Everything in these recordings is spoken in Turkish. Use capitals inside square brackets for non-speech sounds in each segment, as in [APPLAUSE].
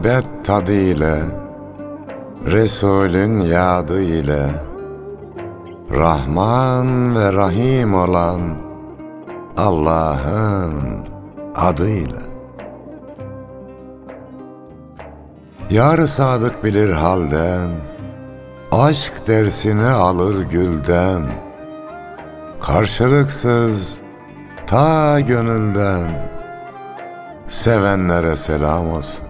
muhabbet tadı ile Resulün yadı ile Rahman ve Rahim olan Allah'ın adıyla. Yar sadık bilir halden Aşk dersini alır gülden Karşılıksız ta gönülden Sevenlere selam olsun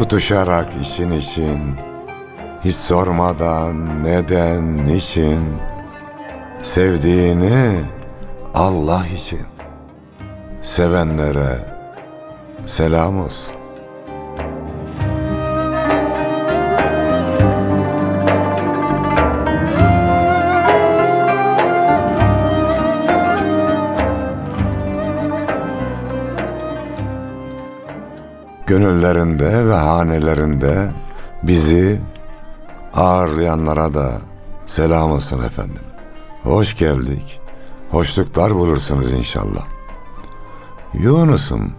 Tutuşarak için için Hiç sormadan neden niçin? Sevdiğini Allah için. Sevenlere selam olsun gönüllerinde ve hanelerinde bizi ağırlayanlara da selam olsun efendim. Hoş geldik. Hoşluklar bulursunuz inşallah. Yunus'um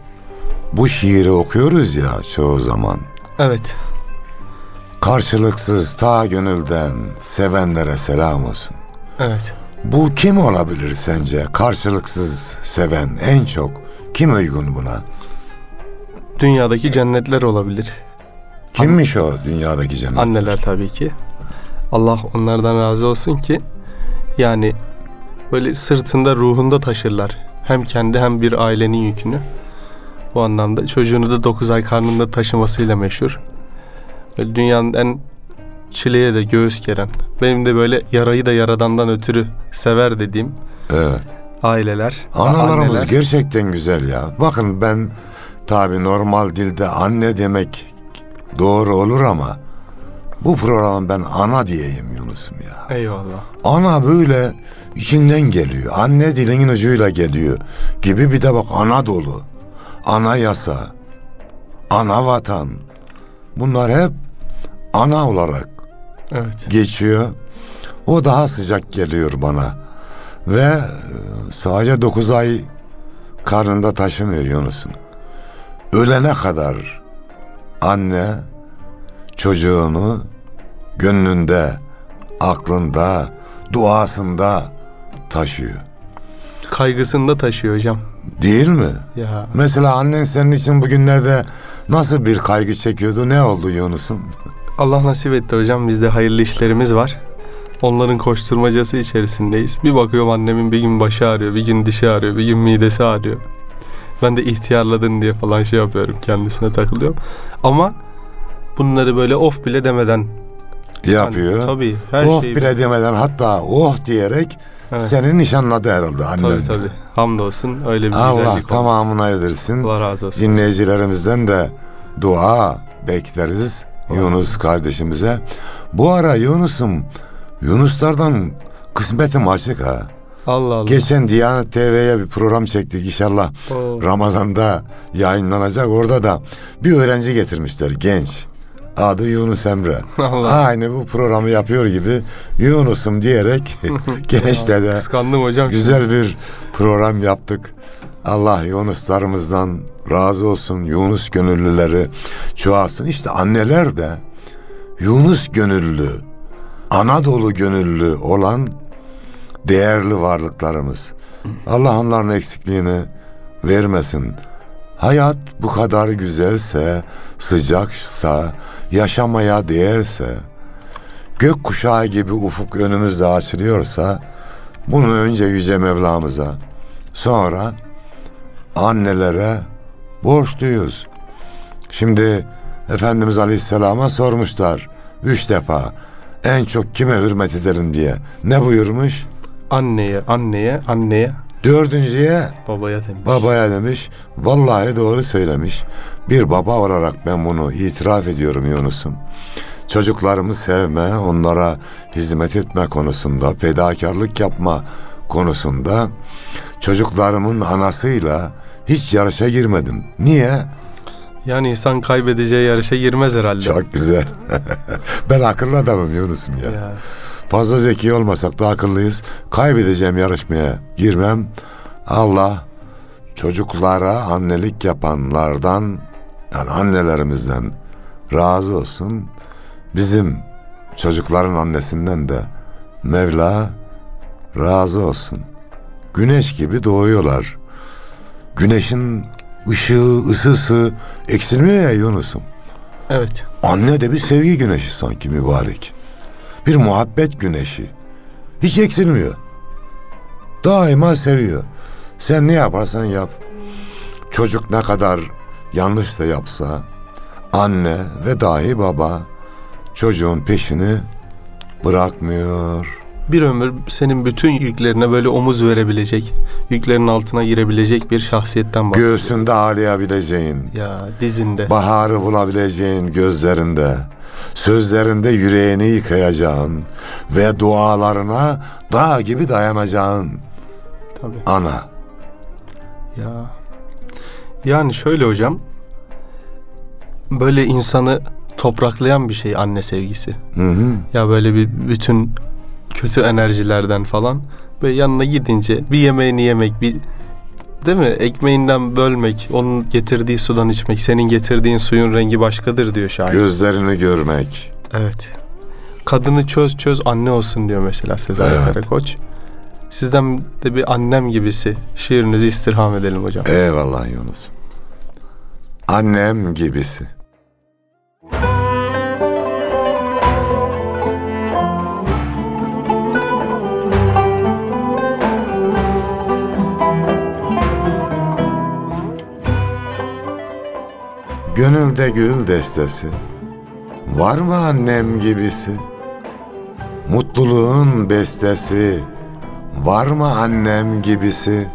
bu şiiri okuyoruz ya çoğu zaman. Evet. Karşılıksız ta gönülden sevenlere selam olsun. Evet. Bu kim olabilir sence? Karşılıksız seven en çok kim uygun buna? Dünyadaki cennetler olabilir. Kimmiş o dünyadaki cennet? Anneler tabii ki. Allah onlardan razı olsun ki yani böyle sırtında ruhunda taşırlar. Hem kendi hem bir ailenin yükünü. Bu anlamda çocuğunu da 9 ay karnında taşımasıyla meşhur. Böyle dünyanın en çileye de göğüs geren. Benim de böyle yarayı da yaradandan ötürü sever dediğim Evet. aileler. Analarımız anneler. gerçekten güzel ya. Bakın ben tabi normal dilde anne demek doğru olur ama bu programı ben ana diyeyim Yunus'um ya. Eyvallah. Ana böyle içinden geliyor. Anne dilinin ucuyla geliyor gibi bir de bak Anadolu, ana yasa, ana vatan. Bunlar hep ana olarak Evet. geçiyor. O daha sıcak geliyor bana. Ve sadece 9 ay karnında taşımıyor Yunus'un. Ölene kadar anne çocuğunu gönlünde, aklında, duasında taşıyor. Kaygısını da taşıyor hocam. Değil mi? Ya Mesela annen senin için bugünlerde nasıl bir kaygı çekiyordu? Ne oldu Yunus'um? Allah nasip etti hocam. Bizde hayırlı işlerimiz var. Onların koşturmacası içerisindeyiz. Bir bakıyorum annemin bir gün başı ağrıyor, bir gün dişi ağrıyor, bir gün midesi ağrıyor. Ben de ihtiyarladın diye falan şey yapıyorum. Kendisine takılıyorum. Ama bunları böyle of bile demeden Yapıyor. Hani, tabii her oh şeyi bile demeden hatta oh diyerek Evet. seni nişanladı herhalde annen. Tabii tabii. Hamdolsun öyle bir Allah güzellik oldu. tamamına edirsin. Allah razı olsun. Dinleyicilerimizden de dua bekleriz Yunus kardeşimize. Bu ara Yunus'um Yunuslardan kısmetim açık ha. Allah Allah. Geçen Diyanet TV'ye bir program çektik inşallah. Oo. Ramazan'da yayınlanacak. Orada da bir öğrenci getirmişler genç. Adı Yunus Emre. [LAUGHS] Allah. Aynı bu programı yapıyor gibi Yunus'um diyerek [LAUGHS] [LAUGHS] gençle de Kıskandım hocam. güzel bir program yaptık. Allah Yunuslarımızdan razı olsun. Yunus gönüllüleri çoğalsın. İşte anneler de Yunus gönüllü, Anadolu gönüllü olan değerli varlıklarımız. Allah onların eksikliğini vermesin. Hayat bu kadar güzelse, sıcaksa, yaşamaya değerse, gök kuşağı gibi ufuk önümüzde açılıyorsa, bunu önce Yüce Mevlamıza, sonra annelere borçluyuz. Şimdi Efendimiz Aleyhisselam'a sormuşlar üç defa en çok kime hürmet edelim diye. Ne buyurmuş? Anneye, anneye, anneye Dördüncüye Babaya demiş. babaya demiş. Vallahi doğru söylemiş. Bir baba olarak ben bunu itiraf ediyorum Yunus'um. Çocuklarımı sevme, onlara hizmet etme konusunda, fedakarlık yapma konusunda çocuklarımın anasıyla hiç yarışa girmedim. Niye? Yani insan kaybedeceği yarışa girmez herhalde. Çok güzel. [LAUGHS] ben akıllı adamım Yunus'um ya. Ya. Fazla zeki olmasak da akıllıyız. Kaybedeceğim yarışmaya girmem. Allah çocuklara annelik yapanlardan yani annelerimizden razı olsun. Bizim çocukların annesinden de Mevla razı olsun. Güneş gibi doğuyorlar. Güneşin ışığı, ısısı eksilmiyor ya Yunus'um. Evet. Anne de bir sevgi güneşi sanki mübarek. Bir muhabbet güneşi. Hiç eksilmiyor. Daima seviyor. Sen ne yaparsan yap. Çocuk ne kadar yanlış da yapsa anne ve dahi baba çocuğun peşini bırakmıyor. Bir ömür senin bütün yüklerine böyle omuz verebilecek, yüklerin altına girebilecek bir şahsiyetten bahsediyor. Göğsünde ağlayabileceğin, ya dizinde. Baharı bulabileceğin gözlerinde, sözlerinde yüreğini yıkayacağın ve dualarına dağ gibi dayanacağın Tabii. ana. Ya. Yani şöyle hocam. Böyle insanı topraklayan bir şey anne sevgisi. Hı hı. Ya böyle bir bütün kötü enerjilerden falan ve yanına gidince bir yemeğini yemek, bir değil mi? Ekmeğinden bölmek, onun getirdiği sudan içmek, senin getirdiğin suyun rengi başkadır diyor şair. Gözlerini görmek. Evet. Kadını çöz çöz anne olsun diyor mesela Sezai Evet. Karakoç. Sizden de bir annem gibisi şiirinizi istirham edelim hocam. Eyvallah Yunus. Annem gibisi. Gönülde gül destesi Var mı annem gibisi? Mutluluğun bestesi Var mı annem gibisi?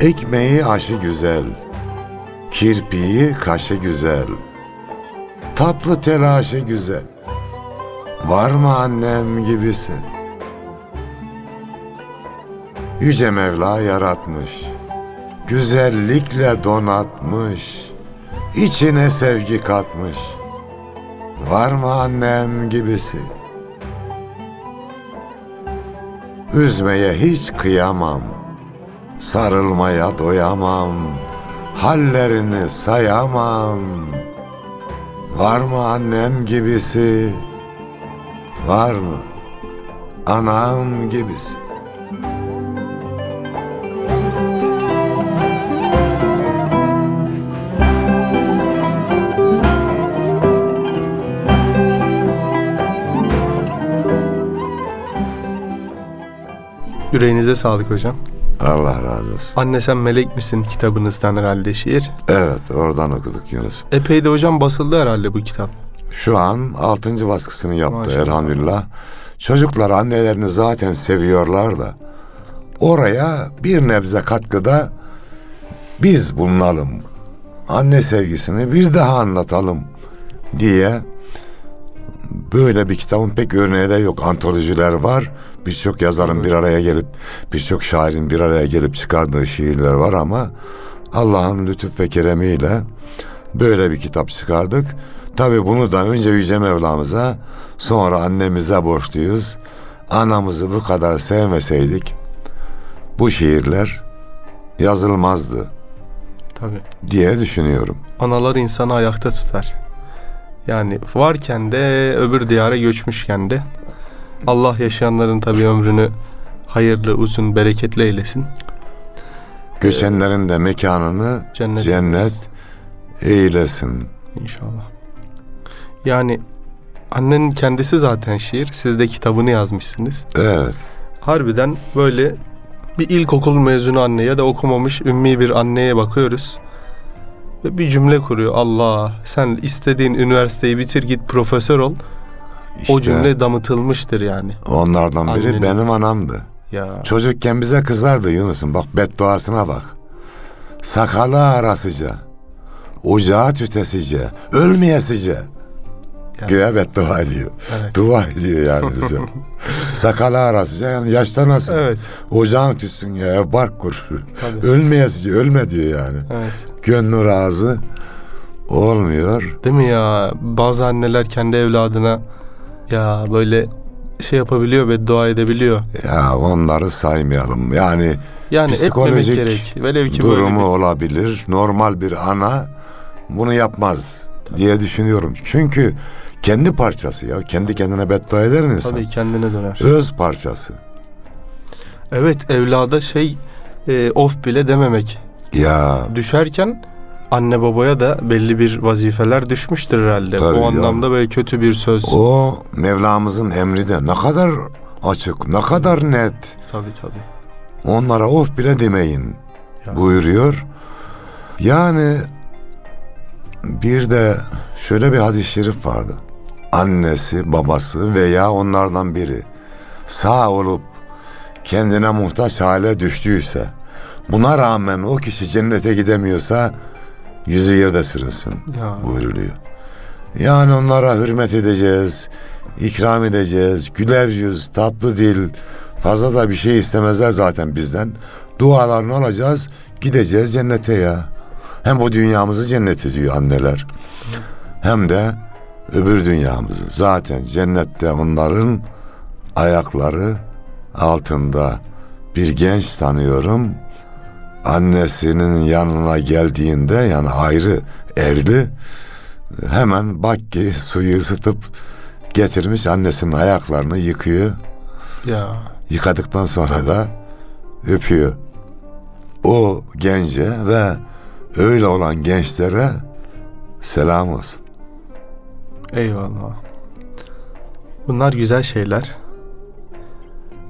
Ekmeği aşı güzel, kirpiği kaşı güzel, tatlı telaşı güzel. Var mı annem gibisi? Yüce Mevla yaratmış, güzellikle donatmış, içine sevgi katmış. Var mı annem gibisi? Üzmeye hiç kıyamam.'' Sarılmaya doyamam, hallerini sayamam. Var mı annem gibisi? Var mı anam gibisi? Yüreğinize sağlık hocam. Allah razı olsun. Anne sen melek misin kitabınızdan herhalde şiir. Evet, oradan okuduk Yunus. Epey de hocam basıldı herhalde bu kitap. Şu an altıncı baskısını yaptı Maşallah. elhamdülillah. Çocuklar annelerini zaten seviyorlar da oraya bir nebze katkıda biz bulunalım. Anne sevgisini bir daha anlatalım diye böyle bir kitabın pek örneği de yok. Antolojiler var. Birçok yazarın bir araya gelip birçok şairin bir araya gelip çıkardığı şiirler var ama Allah'ın lütuf ve keremiyle böyle bir kitap çıkardık. Tabi bunu da önce Yüce Mevlamıza sonra annemize borçluyuz. Anamızı bu kadar sevmeseydik bu şiirler yazılmazdı Tabii. diye düşünüyorum. Analar insanı ayakta tutar. Yani varken de öbür diyara göçmüşken de Allah yaşayanların tabii ömrünü hayırlı, uzun, bereketli eylesin. Göçenlerin de mekanını Cennet, cennet, eylesin. İnşallah. Yani annenin kendisi zaten şiir. Siz de kitabını yazmışsınız. Evet. Harbiden böyle bir ilkokul mezunu anne ya da okumamış ümmi bir anneye bakıyoruz. Ve bir cümle kuruyor. Allah sen istediğin üniversiteyi bitir git profesör ol. O İşte cümle damıtılmıştır yani. onlardan biri Annenin. benim anamdı. Ya Çocukken bize kızardı Yunus'um. Bak bedduasına bak. Sakalı arasıca, ocağı tütesice, ölmeyesice. Ya. Güya beddua ediyor. Evet. Dua ediyor yani bize. [LAUGHS] Sakalı arasıca yani yaşlanasın. evet. Ocağın tütsün ya bark kur. Ölmeyesice, ölme diyor yani. Evet. Gönlü razı olmuyor. Değil mi ya? Bazı anneler kendi evladına ya böyle şey yapabiliyor ve dua edebiliyor. Ya onları saymayalım. Yani Yani Psikolojik gerek. Velev ki durumu böyle olabilir. Normal bir ana bunu yapmaz diye düşünüyorum. Çünkü kendi parçası ya. Kendi kendine beddua eder mi bir, insan? tabii kendine döner. Öz parçası. Evet evlada şey e, of bile dememek. Ya Düşerken anne babaya da belli bir vazifeler düşmüştür herhalde. Tabii o anlamda böyle kötü bir söz. o Mevlamızın emri de ne kadar açık, ne kadar net. Tabii tabii. Onlara of bile demeyin Ya. buyuruyor. Yani bir de şöyle bir hadis-i şerif vardı. Annesi, babası veya onlardan biri sağ olup kendine muhtaç hale düştüyse, buna rağmen o kişi cennete gidemiyorsa yüzü yerde sürünsün Ya. buyuruluyor. Yani onlara hürmet edeceğiz, ikram edeceğiz, güler yüz, tatlı dil, fazla da bir şey istemezler zaten bizden. Dualarını alacağız, gideceğiz cennete ya. Hem bu dünyamızı cennet ediyor anneler. Hem de öbür dünyamızı. Zaten cennette onların ayakları altında bir genç tanıyorum. Annesinin yanına geldiğinde yani ayrı evli hemen bak ki suyu ısıtıp getirmiş annesinin ayaklarını yıkıyor. Ya. Yıkadıktan sonra da öpüyor. O gence ve öyle olan gençlere selam olsun. Eyvallah. Bunlar güzel şeyler.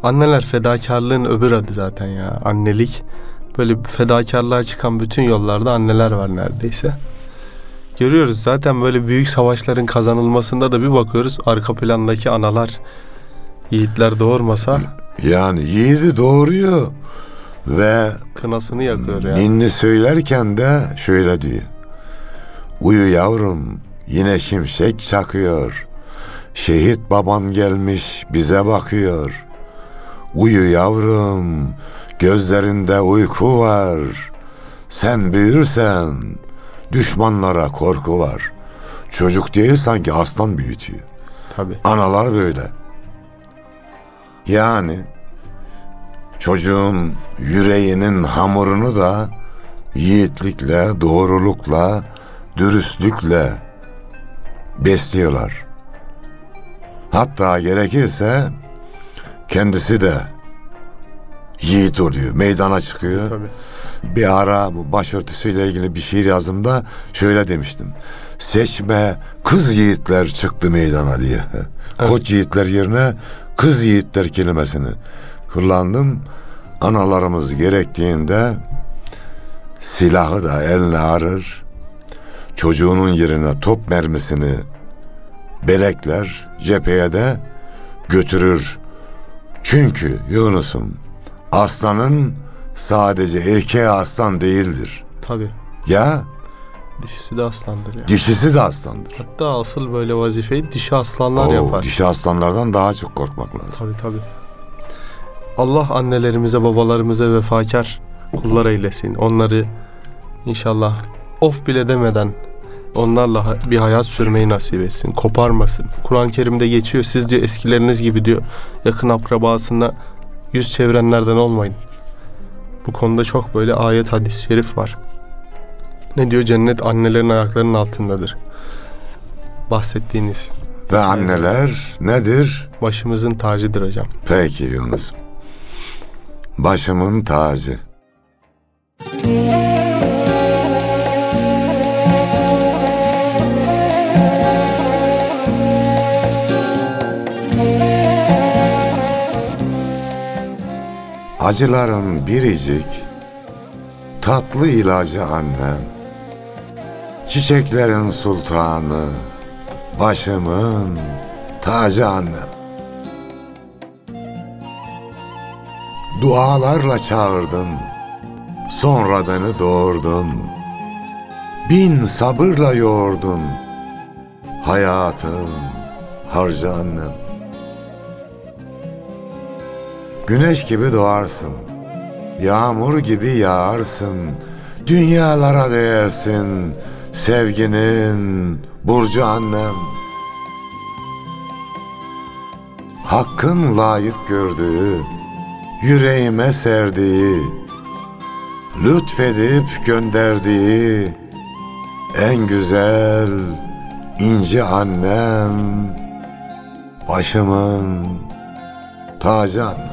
Anneler fedakarlığın öbür adı zaten ya. Annelik. Böyle fedakarlığa çıkan bütün yollarda anneler var neredeyse. Görüyoruz zaten böyle büyük savaşların kazanılmasında da bir bakıyoruz arka plandaki analar yiğitler doğurmasa Yani yiğidi doğuruyor ve kınasını yakıyor ya. ninni söylerken de şöyle diyor. Uyu yavrum yine şimşek çakıyor. Şehit baban gelmiş bize bakıyor. Uyu yavrum gözlerinde uyku var. Sen büyürsen düşmanlara korku var. Çocuk değil sanki aslan büyütüyor. Tabii. Analar böyle. Yani çocuğun yüreğinin hamurunu da yiğitlikle, doğrulukla, dürüstlükle besliyorlar. Hatta gerekirse kendisi de yiğit oluyor, meydana çıkıyor. Tabii. Bir ara bu başörtüsüyle ilgili bir şiir yazımda şöyle demiştim. Seçme kız yiğitler çıktı meydana diye. [LAUGHS] Koç yiğitler yerine kız yiğitler kelimesini kullandım. Analarımız gerektiğinde silahı da eline arır. Çocuğunun yerine top mermisini belekler, cepheye de götürür. Çünkü Yunus'um aslanın sadece erkeği aslan değildir. Tabii. Ya Dişisi de aslandır ya. dişisi de aslandır. Hatta asıl böyle vazifeyi dişi aslanlar Oo, yapar. dişi aslanlardan daha çok korkmak lazım. Tabii tabii. Allah annelerimize, babalarımıza vefakar kullar eylesin. Onları inşallah of bile demeden onlarla bir hayat sürmeyi nasip etsin. Koparmasın. Kur'an-ı Kerim'de geçiyor. Siz diyor eskileriniz gibi diyor yakın akrabasına yüz çevirenlerden olmayın. Bu konuda çok böyle ayet hadis-i şerif var. Ne diyor? Cennet annelerin ayaklarının altındadır. Bahsettiğiniz Ve anneler nedir? başımızın tacıdır hocam. Peki Yunus. Başımın tacı. Acıların biricik, tatlı ilacı annem. Çiçeklerin sultanı, başımın tacı annem. Dualarla çağırdın. Sonra beni doğurdun. Bin sabırla yoğurdun. Hayatım harca annem. Güneş gibi doğarsın. Yağmur gibi yağarsın. Dünyalara değersin. Sevginin burcu annem. Hakkın layık gördüğü, yüreğime serdiği, lütfedip gönderdiği en güzel inci annem, başımın tacı annem.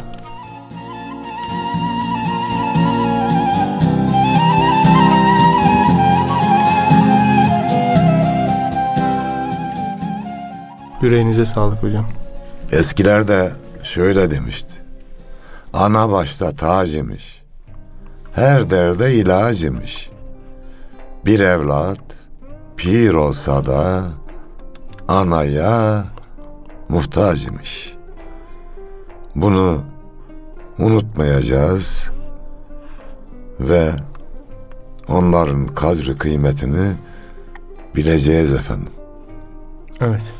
Yüreğinize sağlık hocam. Eskiler de şöyle demişti. Ana başta tac imiş. Her derde ilaç imiş. Bir evlat pir olsa da anaya muhtaç imiş. Bunu unutmayacağız ve onların kadri kıymetini bileceğiz efendim. Evet.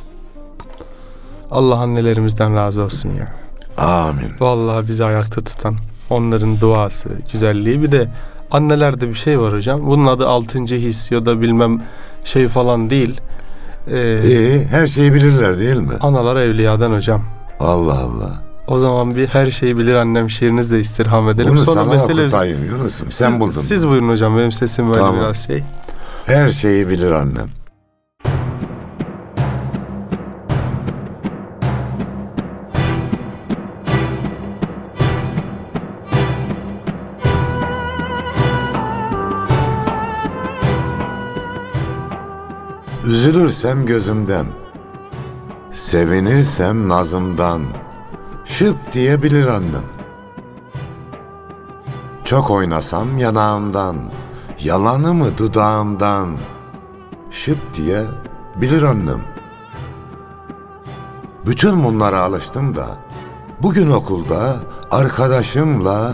Allah annelerimizden razı olsun ya. Amin. Vallahi bizi ayakta tutan onların duası, güzelliği. Bir de annelerde bir şey var hocam. Bunun adı altıncı his ya da bilmem şey falan değil. Ee, İyi, her şeyi bilirler değil mi? analar evliyadan hocam. Allah Allah. O zaman bir her şeyi bilir annem şiirinizle istirham edelim. Bunu Sonra sana mesele okutayım Yunus'um. Sen siz, buldun. Siz buyurun hocam benim sesim böyle Tamam. biraz şey. Her şeyi bilir annem. Üzülürsem gözümden, sevinirsem nazımdan, şıp diye bilir annem. Çok oynasam yanağımdan, yalanımı dudağımdan, şıp diye bilir annem. Bütün bunlara alıştım da, bugün okulda arkadaşımla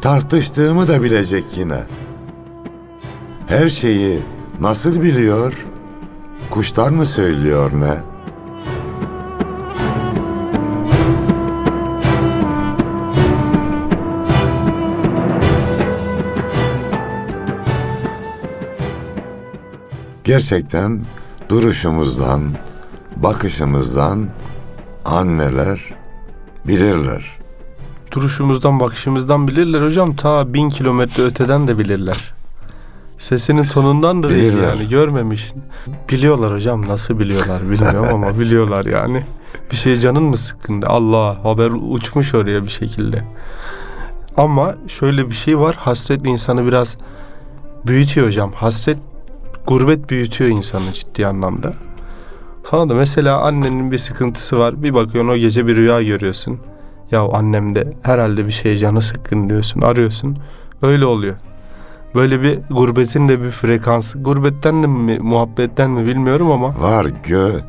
tartıştığımı da bilecek yine. Her şeyi nasıl biliyor? Kuşlar mı söylüyor ne? Gerçekten duruşumuzdan, bakışımızdan anneler bilirler. Duruşumuzdan bakışımızdan bilirler hocam. Ta bin kilometre öteden de bilirler. Sesinin tonundan da değil Bilirler. yani görmemiş. Biliyorlar hocam nasıl biliyorlar bilmiyorum ama [LAUGHS] biliyorlar yani. Bir şey canın mı sıkkındı? Allah haber uçmuş oraya bir şekilde. Ama şöyle bir şey var. Hasret insanı biraz büyütüyor hocam. Hasret gurbet büyütüyor insanı ciddi anlamda. Sana da mesela annenin bir sıkıntısı var. Bir bakıyorsun o gece bir rüya görüyorsun. Ya annem de herhalde bir şey canı sıkkın diyorsun. Arıyorsun. Öyle oluyor. Böyle bir gurbetin de bir frekansı. Gurbetten de mi muhabbetten mi bilmiyorum ama Var gö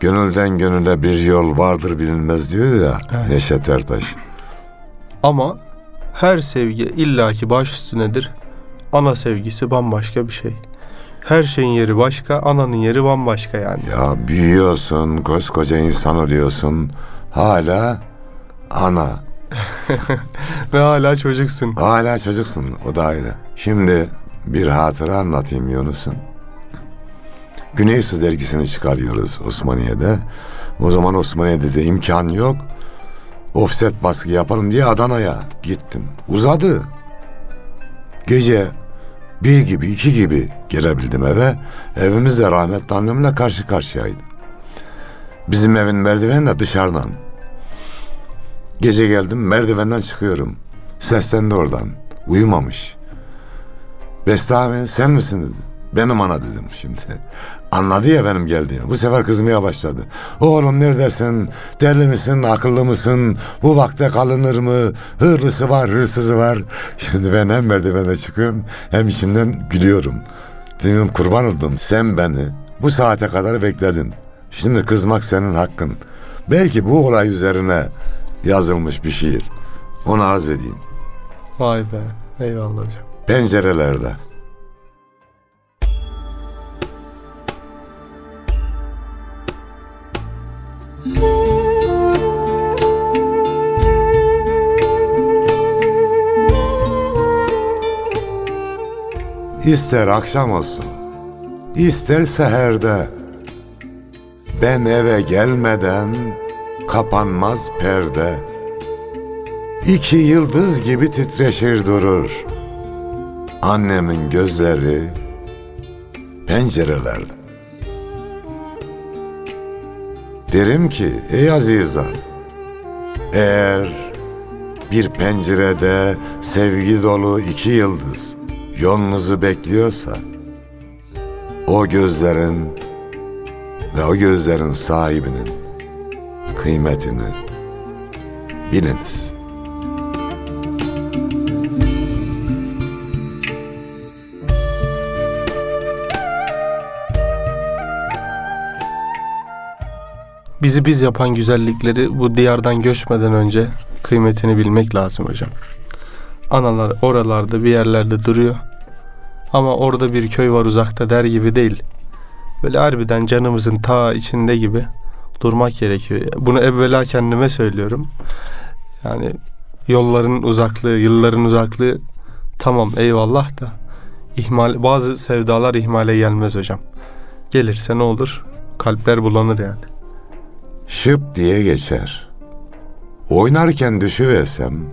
gönülden gönüle bir yol vardır bilinmez diyor ya Evet. Neşet Ertaş. ama her sevgi illaki baş üstünedir. Ana sevgisi bambaşka bir şey. Her şeyin yeri başka, ananın yeri bambaşka yani. Ya büyüyorsun, koskoca insan oluyorsun. Hala ana. [LAUGHS] Ve hala çocuksun. Hala çocuksun. O da ayrı. Şimdi bir hatıra anlatayım Yunus'um. Güney Su dergisini çıkarıyoruz Osmaniye'de. O zaman Osmaniye'de de imkan yok. Offset baskı yapalım diye Adana'ya gittim. Uzadı. Gece bir gibi iki gibi gelebildim eve. Evimizde rahmetli annemle karşı karşıyaydı. Bizim evin merdiveni de dışarıdan. Gece geldim merdivenden çıkıyorum. Seslendi oradan. Uyumamış. Beste abi sen misin dedi. Benim ana dedim şimdi. [LAUGHS] Anladı ya benim geldiğimi. Bu sefer kızmaya başladı. Oğlum neredesin? Deli misin? Akıllı mısın? Bu vakte kalınır mı? Hırlısı var, hırsızı var. [LAUGHS] Şimdi ben hem merdivene çıkıyorum hem içimden gülüyorum. Diyorum kurban oldum. Sen beni bu saate kadar bekledin. Şimdi kızmak senin hakkın. Belki bu olay üzerine yazılmış bir şiir. Onu arz edeyim. Vay be. Eyvallah hocam. Pencerelerde. İster akşam olsun, ister seherde. Ben eve gelmeden kapanmaz perde. İki yıldız gibi titreşir durur. Annemin gözleri pencerelerde. Derim ki ey azizan, eğer bir pencerede sevgi dolu iki yıldız yolunuzu bekliyorsa, o gözlerin ve o gözlerin sahibinin kıymetini biliniz. Bizi biz yapan güzellikleri bu diyardan göçmeden önce kıymetini bilmek lazım hocam. Analar oralarda bir yerlerde duruyor. Ama orada bir köy var uzakta der gibi değil. Böyle harbiden canımızın ta içinde gibi durmak gerekiyor. Bunu evvela kendime söylüyorum. Yani yolların uzaklığı, yılların uzaklığı tamam eyvallah da ihmal bazı sevdalar ihmale gelmez hocam. Gelirse ne olur? Kalpler bulanır yani. şıp diye geçer. Oynarken düşüversem,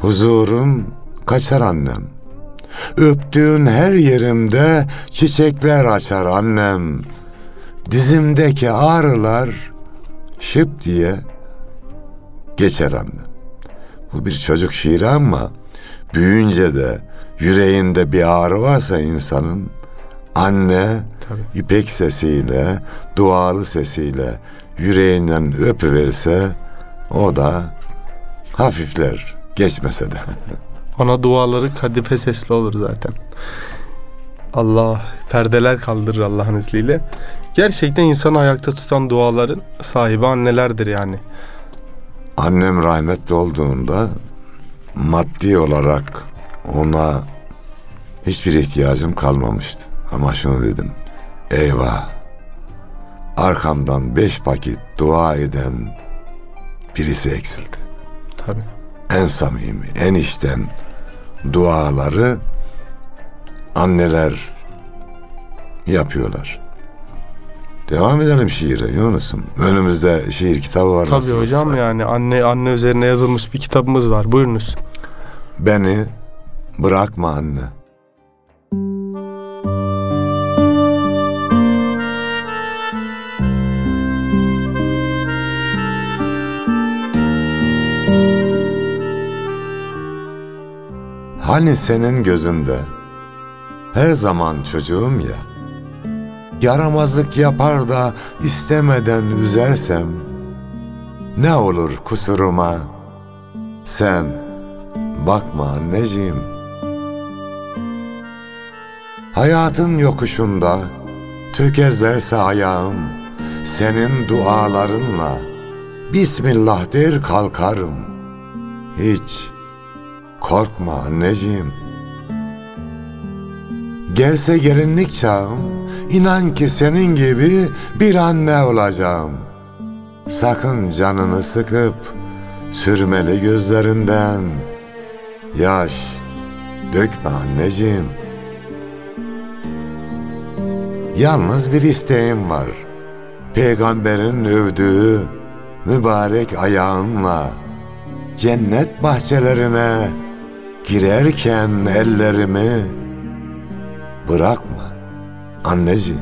huzurum kaçar annem. Öptüğün her yerimde çiçekler açar annem. Dizimdeki ağrılar şıp diye geçer annem. Bu bir çocuk şiiri ama büyüyünce de yüreğinde bir ağrı varsa insanın anne Tabii. ipek sesiyle, dualı sesiyle yüreğinden öpüverirse o da hafifler geçmese de. [LAUGHS] Ona duaları kadife sesli olur zaten. Allah perdeler kaldırır Allah'ın izniyle. Gerçekten insanı ayakta tutan duaların sahibi annelerdir yani. Annem rahmetli olduğunda maddi olarak ona hiçbir ihtiyacım kalmamıştı. Ama şunu dedim. Eyvah. Arkamdan beş vakit dua eden birisi eksildi. Tabii. en samimi, en içten duaları anneler yapıyorlar. Devam edelim şiire Yunus'um. Önümüzde şiir kitabı var. Tabii hocam olsa. yani anne anne üzerine yazılmış bir kitabımız var. Buyurunuz. Beni bırakma anne. Hani senin gözünde her zaman çocuğum ya. Yaramazlık yapar da istemeden üzersem ne olur kusuruma? Sen Bakma anneciğim. Hayatın yokuşunda tökezlerse ayağım senin dualarınla Bismillah der kalkarım. Hiç korkma anneciğim. Gelse gelinlik çağım inan ki senin gibi bir anne olacağım. Sakın canını sıkıp sürmeli gözlerinden Yaş dökme anneciğim. Yalnız bir isteğim var. Peygamberin övdüğü mübarek ayağınla cennet bahçelerine girerken ellerimi bırakma anneciğim.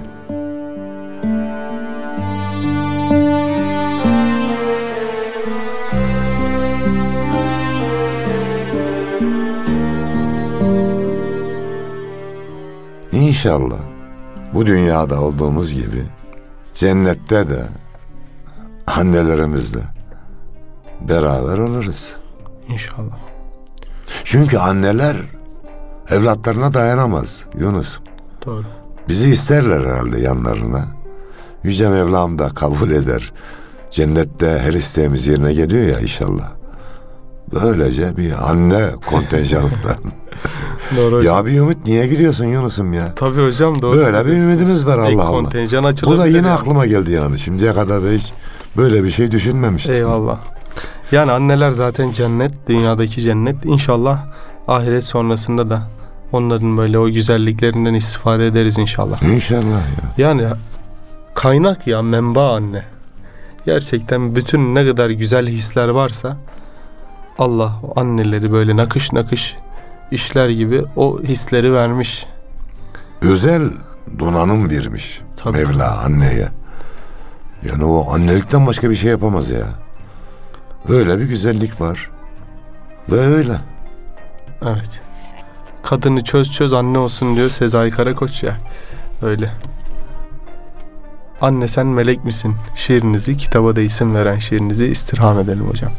İnşallah bu dünyada olduğumuz gibi cennette de annelerimizle beraber oluruz. İnşallah. Çünkü anneler evlatlarına dayanamaz Yunus. Doğru. Bizi isterler herhalde yanlarına. Yüce Mevlam da kabul eder. Cennette her isteğimiz yerine geliyor ya inşallah. Böylece bir anne kontenjanından. [LAUGHS] Doğru hocam. ya bir ümit niye giriyorsun Yunus'um ya? Tabii hocam doğru. Böyle bir ümidimiz var Allah Allah. kontenjan Bu açılabilir. da yine aklıma geldi yani. Şimdiye kadar da hiç böyle bir şey düşünmemiştim. Eyvallah. Yani anneler zaten cennet, dünyadaki cennet. İnşallah ahiret sonrasında da onların böyle o güzelliklerinden istifade ederiz inşallah. İnşallah ya. Yani kaynak ya menba anne. Gerçekten bütün ne kadar güzel hisler varsa Allah o anneleri böyle nakış nakış işler gibi o hisleri vermiş. Özel donanım vermiş Tabii. Mevla anneye. Yani o annelikten başka bir şey yapamaz ya. Böyle bir güzellik var. Ve öyle. Evet. Kadını çöz çöz anne olsun diyor Sezai Karakoç ya. Öyle. Anne sen melek misin? Şiirinizi kitaba da isim veren şiirinizi istirham edelim hocam.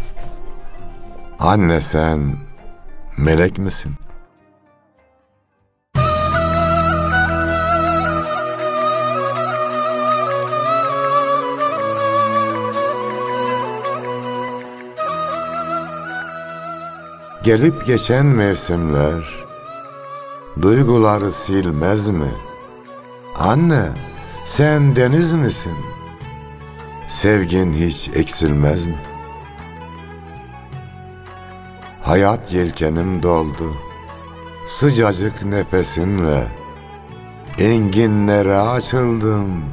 Anne sen melek misin? Gelip geçen mevsimler duyguları silmez mi? Anne, sen deniz misin? Sevgin hiç eksilmez mi? Hayat yelkenim doldu. Sıcacık nefesinle enginlere açıldım.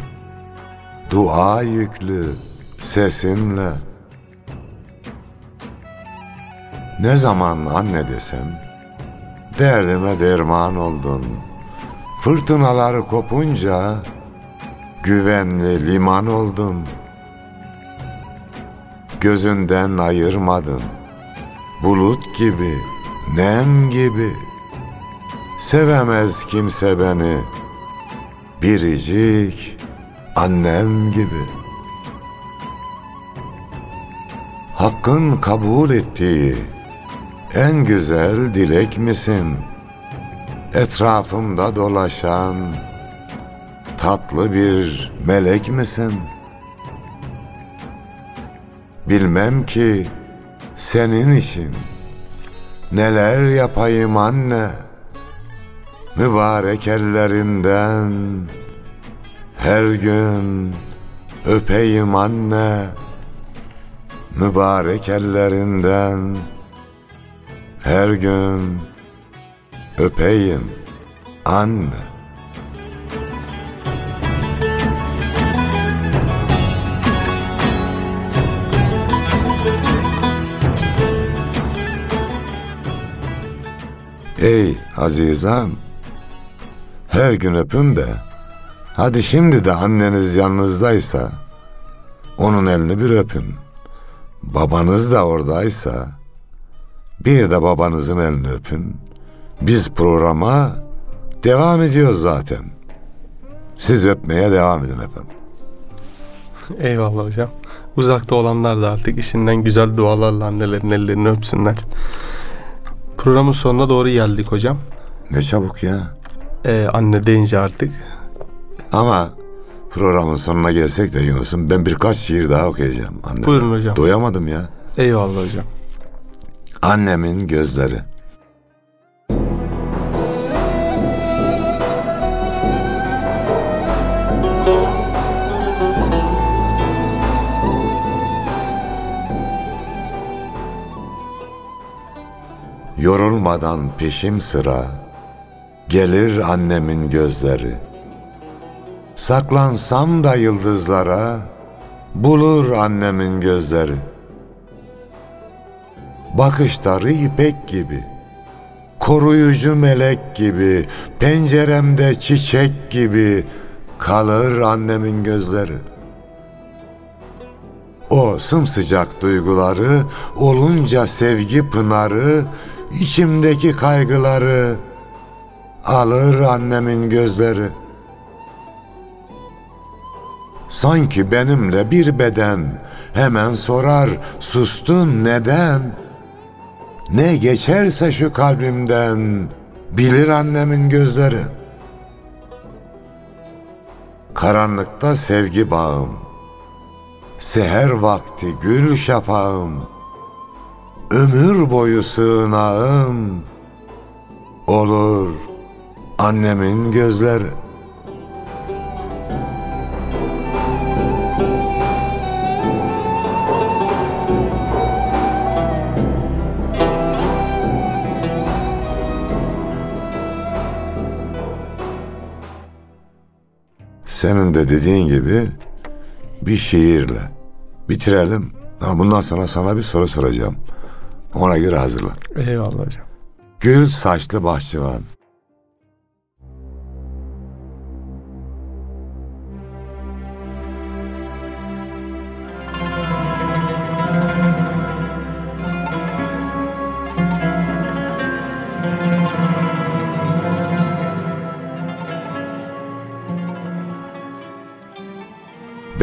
Dua yüklü sesinle. Ne zaman anne desem derdime derman oldun. Fırtınaları kopunca güvenli liman oldun. Gözünden ayırmadın bulut gibi, nem gibi. Sevemez kimse beni, biricik annem gibi. Hakkın kabul ettiği en güzel dilek misin? Etrafımda dolaşan tatlı bir melek misin? Bilmem ki senin için neler yapayım anne mübarek ellerinden her gün öpeyim anne mübarek ellerinden her gün öpeyim anne Ey azizan, her gün öpün de, hadi şimdi de anneniz yanınızdaysa, onun elini bir öpün. Babanız da oradaysa, bir de babanızın elini öpün. Biz programa devam ediyoruz zaten. Siz öpmeye devam edin efendim. Eyvallah hocam. Uzakta olanlar da artık işinden güzel dualarla annelerin ellerini öpsünler. Programın sonuna doğru geldik hocam. Ne çabuk ya. Ee, anne deyince artık. Ama programın sonuna gelsek de Yunus'um ben birkaç şiir daha okuyacağım. Anne. Buyurun hocam. Doyamadım ya. Eyvallah hocam. Annemin gözleri. Yorulmadan peşim sıra gelir annemin gözleri. Saklansam da yıldızlara bulur annemin gözleri. Bakışları ipek gibi, koruyucu melek gibi, penceremde çiçek gibi kalır annemin gözleri. O sımsıcak duyguları, olunca sevgi pınarı, içimdeki kaygıları alır annemin gözleri. Sanki benimle bir beden hemen sorar sustun neden? Ne geçerse şu kalbimden bilir annemin gözleri. Karanlıkta sevgi bağım, seher vakti gül şafağım, ömür boyu sığınağım olur annemin gözleri. Senin de dediğin gibi bir şiirle bitirelim. Ha, bundan sonra sana bir soru soracağım. Ona göre hazırlan. Eyvallah hocam. Gül saçlı bahçıvan.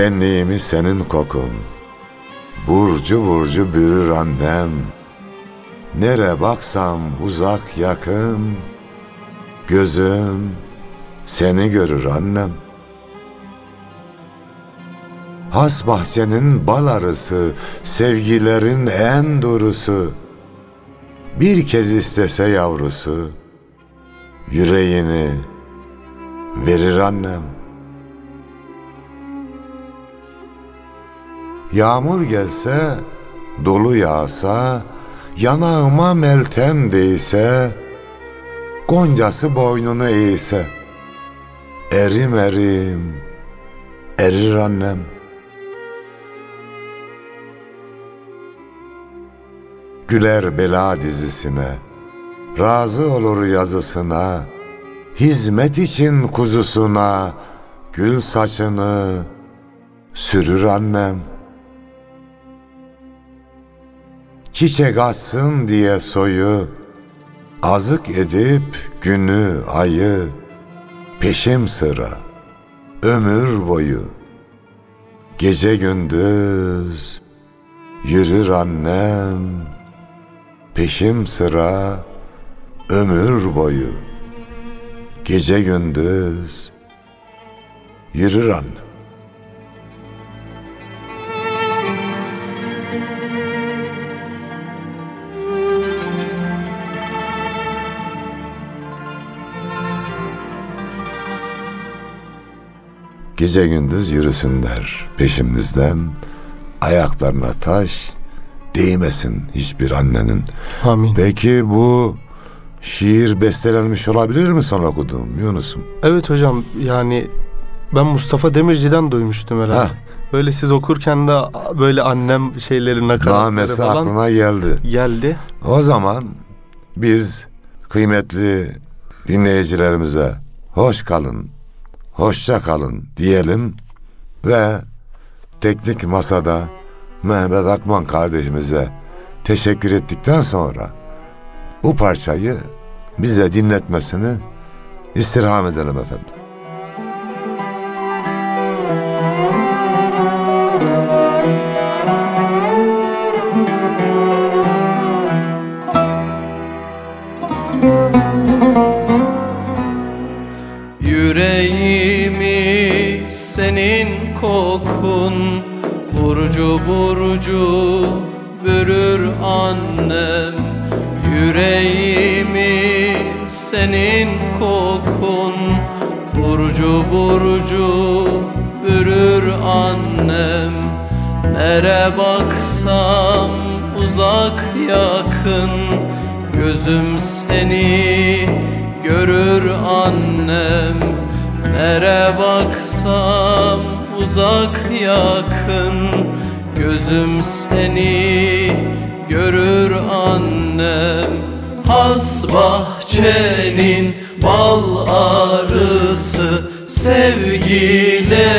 Benliğimi senin kokun. Burcu burcu bürür annem. Nere baksam uzak yakın. Gözüm seni görür annem. Has bahçenin bal arısı, sevgilerin en doğrusu. Bir kez istese yavrusu, yüreğini verir annem. Yağmur gelse, dolu yağsa, yanağıma meltem değse, goncası boynunu eğse, erim erim, erir annem. Güler bela dizisine, razı olur yazısına, hizmet için kuzusuna, gül saçını sürür annem. Çiçek açsın diye soyu, azık edip günü, ayı, peşim sıra, ömür boyu, gece gündüz, yürür annem, peşim sıra, ömür boyu, gece gündüz, yürür annem. Gece gündüz yürüsünler peşimizden. Ayaklarına taş değmesin hiçbir annenin. Amin. Peki bu şiir bestelenmiş olabilir mi son okuduğum Yunus'um? Evet hocam yani ben Mustafa Demirci'den duymuştum herhalde. Heh. Böyle siz okurken de böyle annem şeyleri nakaratları falan aklına geldi. geldi. O zaman biz kıymetli dinleyicilerimize hoş kalın, hoşça kalın diyelim ve teknik masada Mehmet Akman kardeşimize teşekkür ettikten sonra bu parçayı bize dinletmesini istirham edelim efendim. Kokun Burcu burcu bürür annem. Yüreğimi senin kokun Burcu burcu bürür annem. Nere baksam uzak yakın Gözüm seni görür annem. Nere baksam uzak yakın. Gözüm seni görür annem. Has bahçenin bal arısı Sevgilerin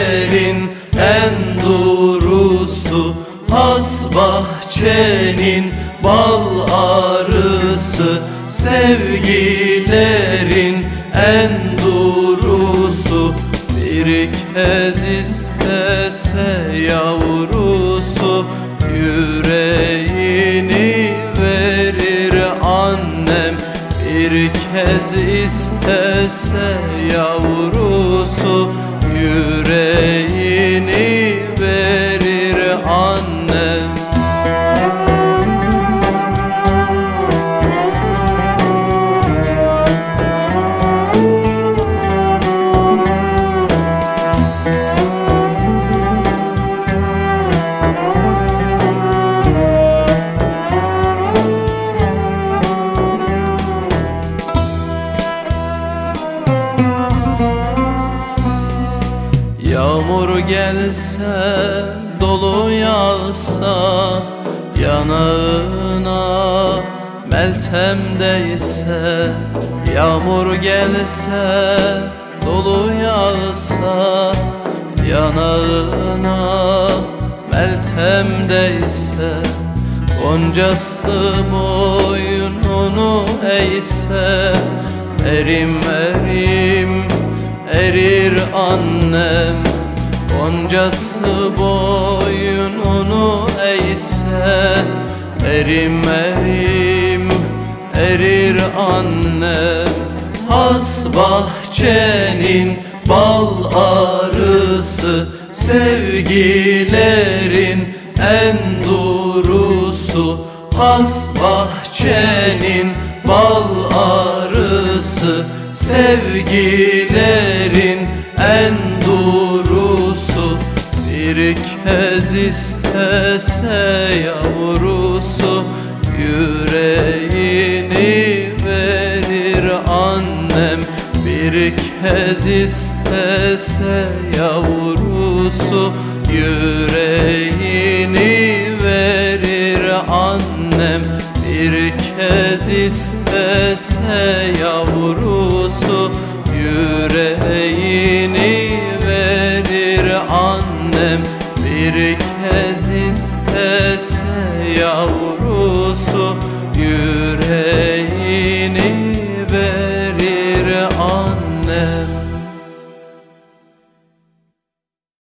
en doğrusu. Has bahçenin bal arısı Sevgilerin en doğrusu. Bir kez istese yavrusu Yüreğini verir annem. Bir kez istese yavrusu Yüreğini verir yağsa yanağına Meltem değse Yağmur gelse dolu yağsa yanağına Meltem değse Goncası boynunu eğse Erim erim erir annem Goncası boynunu eğse Erim erim erir annem Has bahçenin bal arısı Sevgilerin en durusu. Has bahçenin bal arısı Sevgilerin en durusu Kez istese yavrusu Yüreğini verir annem. Bir kez istese yavrusu Yüreğini verir annem. Bir kez istese yavrusu Yüreğini